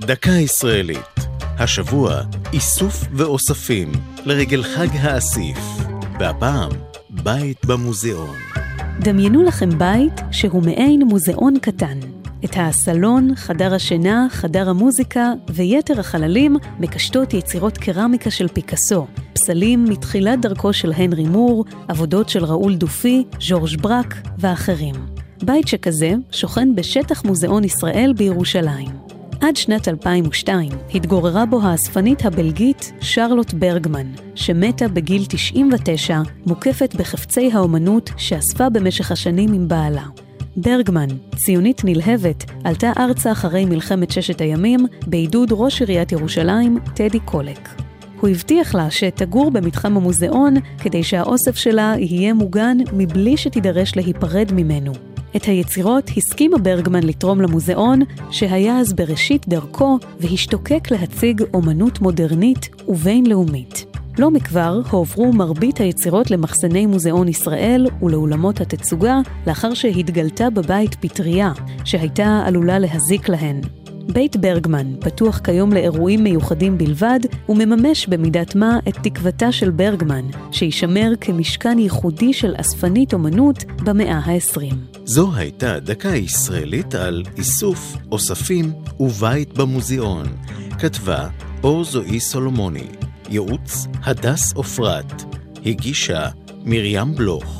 דקה ישראלית. השבוע איסוף ואוספים לרגל חג האסיף, והפעם בית במוזיאון. דמיינו לכם בית שהוא מעין מוזיאון קטן. את הסלון, חדר השינה, חדר המוזיקה ויתר החללים מקשטות יצירות קרמיקה של פיקאסו, פסלים מתחילת דרכו של הנרי מור, עבודות של ראול דופי, ז'ורג' ברק ואחרים. בית שכזה שוכן בשטח מוזיאון ישראל בירושלים. עד שנת 2002 התגוררה בו האספנית הבלגית שרלוט ברגמן, שמתה בגיל 99, מוקפת בחפצי האומנות שאספה במשך השנים עם בעלה. ברגמן, ציונית נלהבת, עלתה ארצה אחרי מלחמת ששת הימים בעידוד ראש עיריית ירושלים, טדי קולק. הוא הבטיח לה שתגור במתחם המוזיאון כדי שהאוסף שלה יהיה מוגן מבלי שתידרש להיפרד ממנו. את היצירות הסכימה ברגמן לתרום למוזיאון, שהיה אז בראשית דרכו והשתוקק להציג אומנות מודרנית ובינלאומית. לא מכבר הועברו מרבית היצירות למחסני מוזיאון ישראל ולאולמות התצוגה, לאחר שהתגלתה בבית פטריה, שהייתה עלולה להזיק להן. בית ברגמן פתוח כיום לאירועים מיוחדים בלבד, ומממש במידת מה את תקוותה של ברגמן, שישמר כמשכן ייחודי של אספנית אומנות במאה ה-20. זו הייתה דקה ישראלית על איסוף, אוספים ובית במוזיאון. כתבה אור זועי סולומוני. ייעוץ הדס עופרת. הגישה מרים בלוך.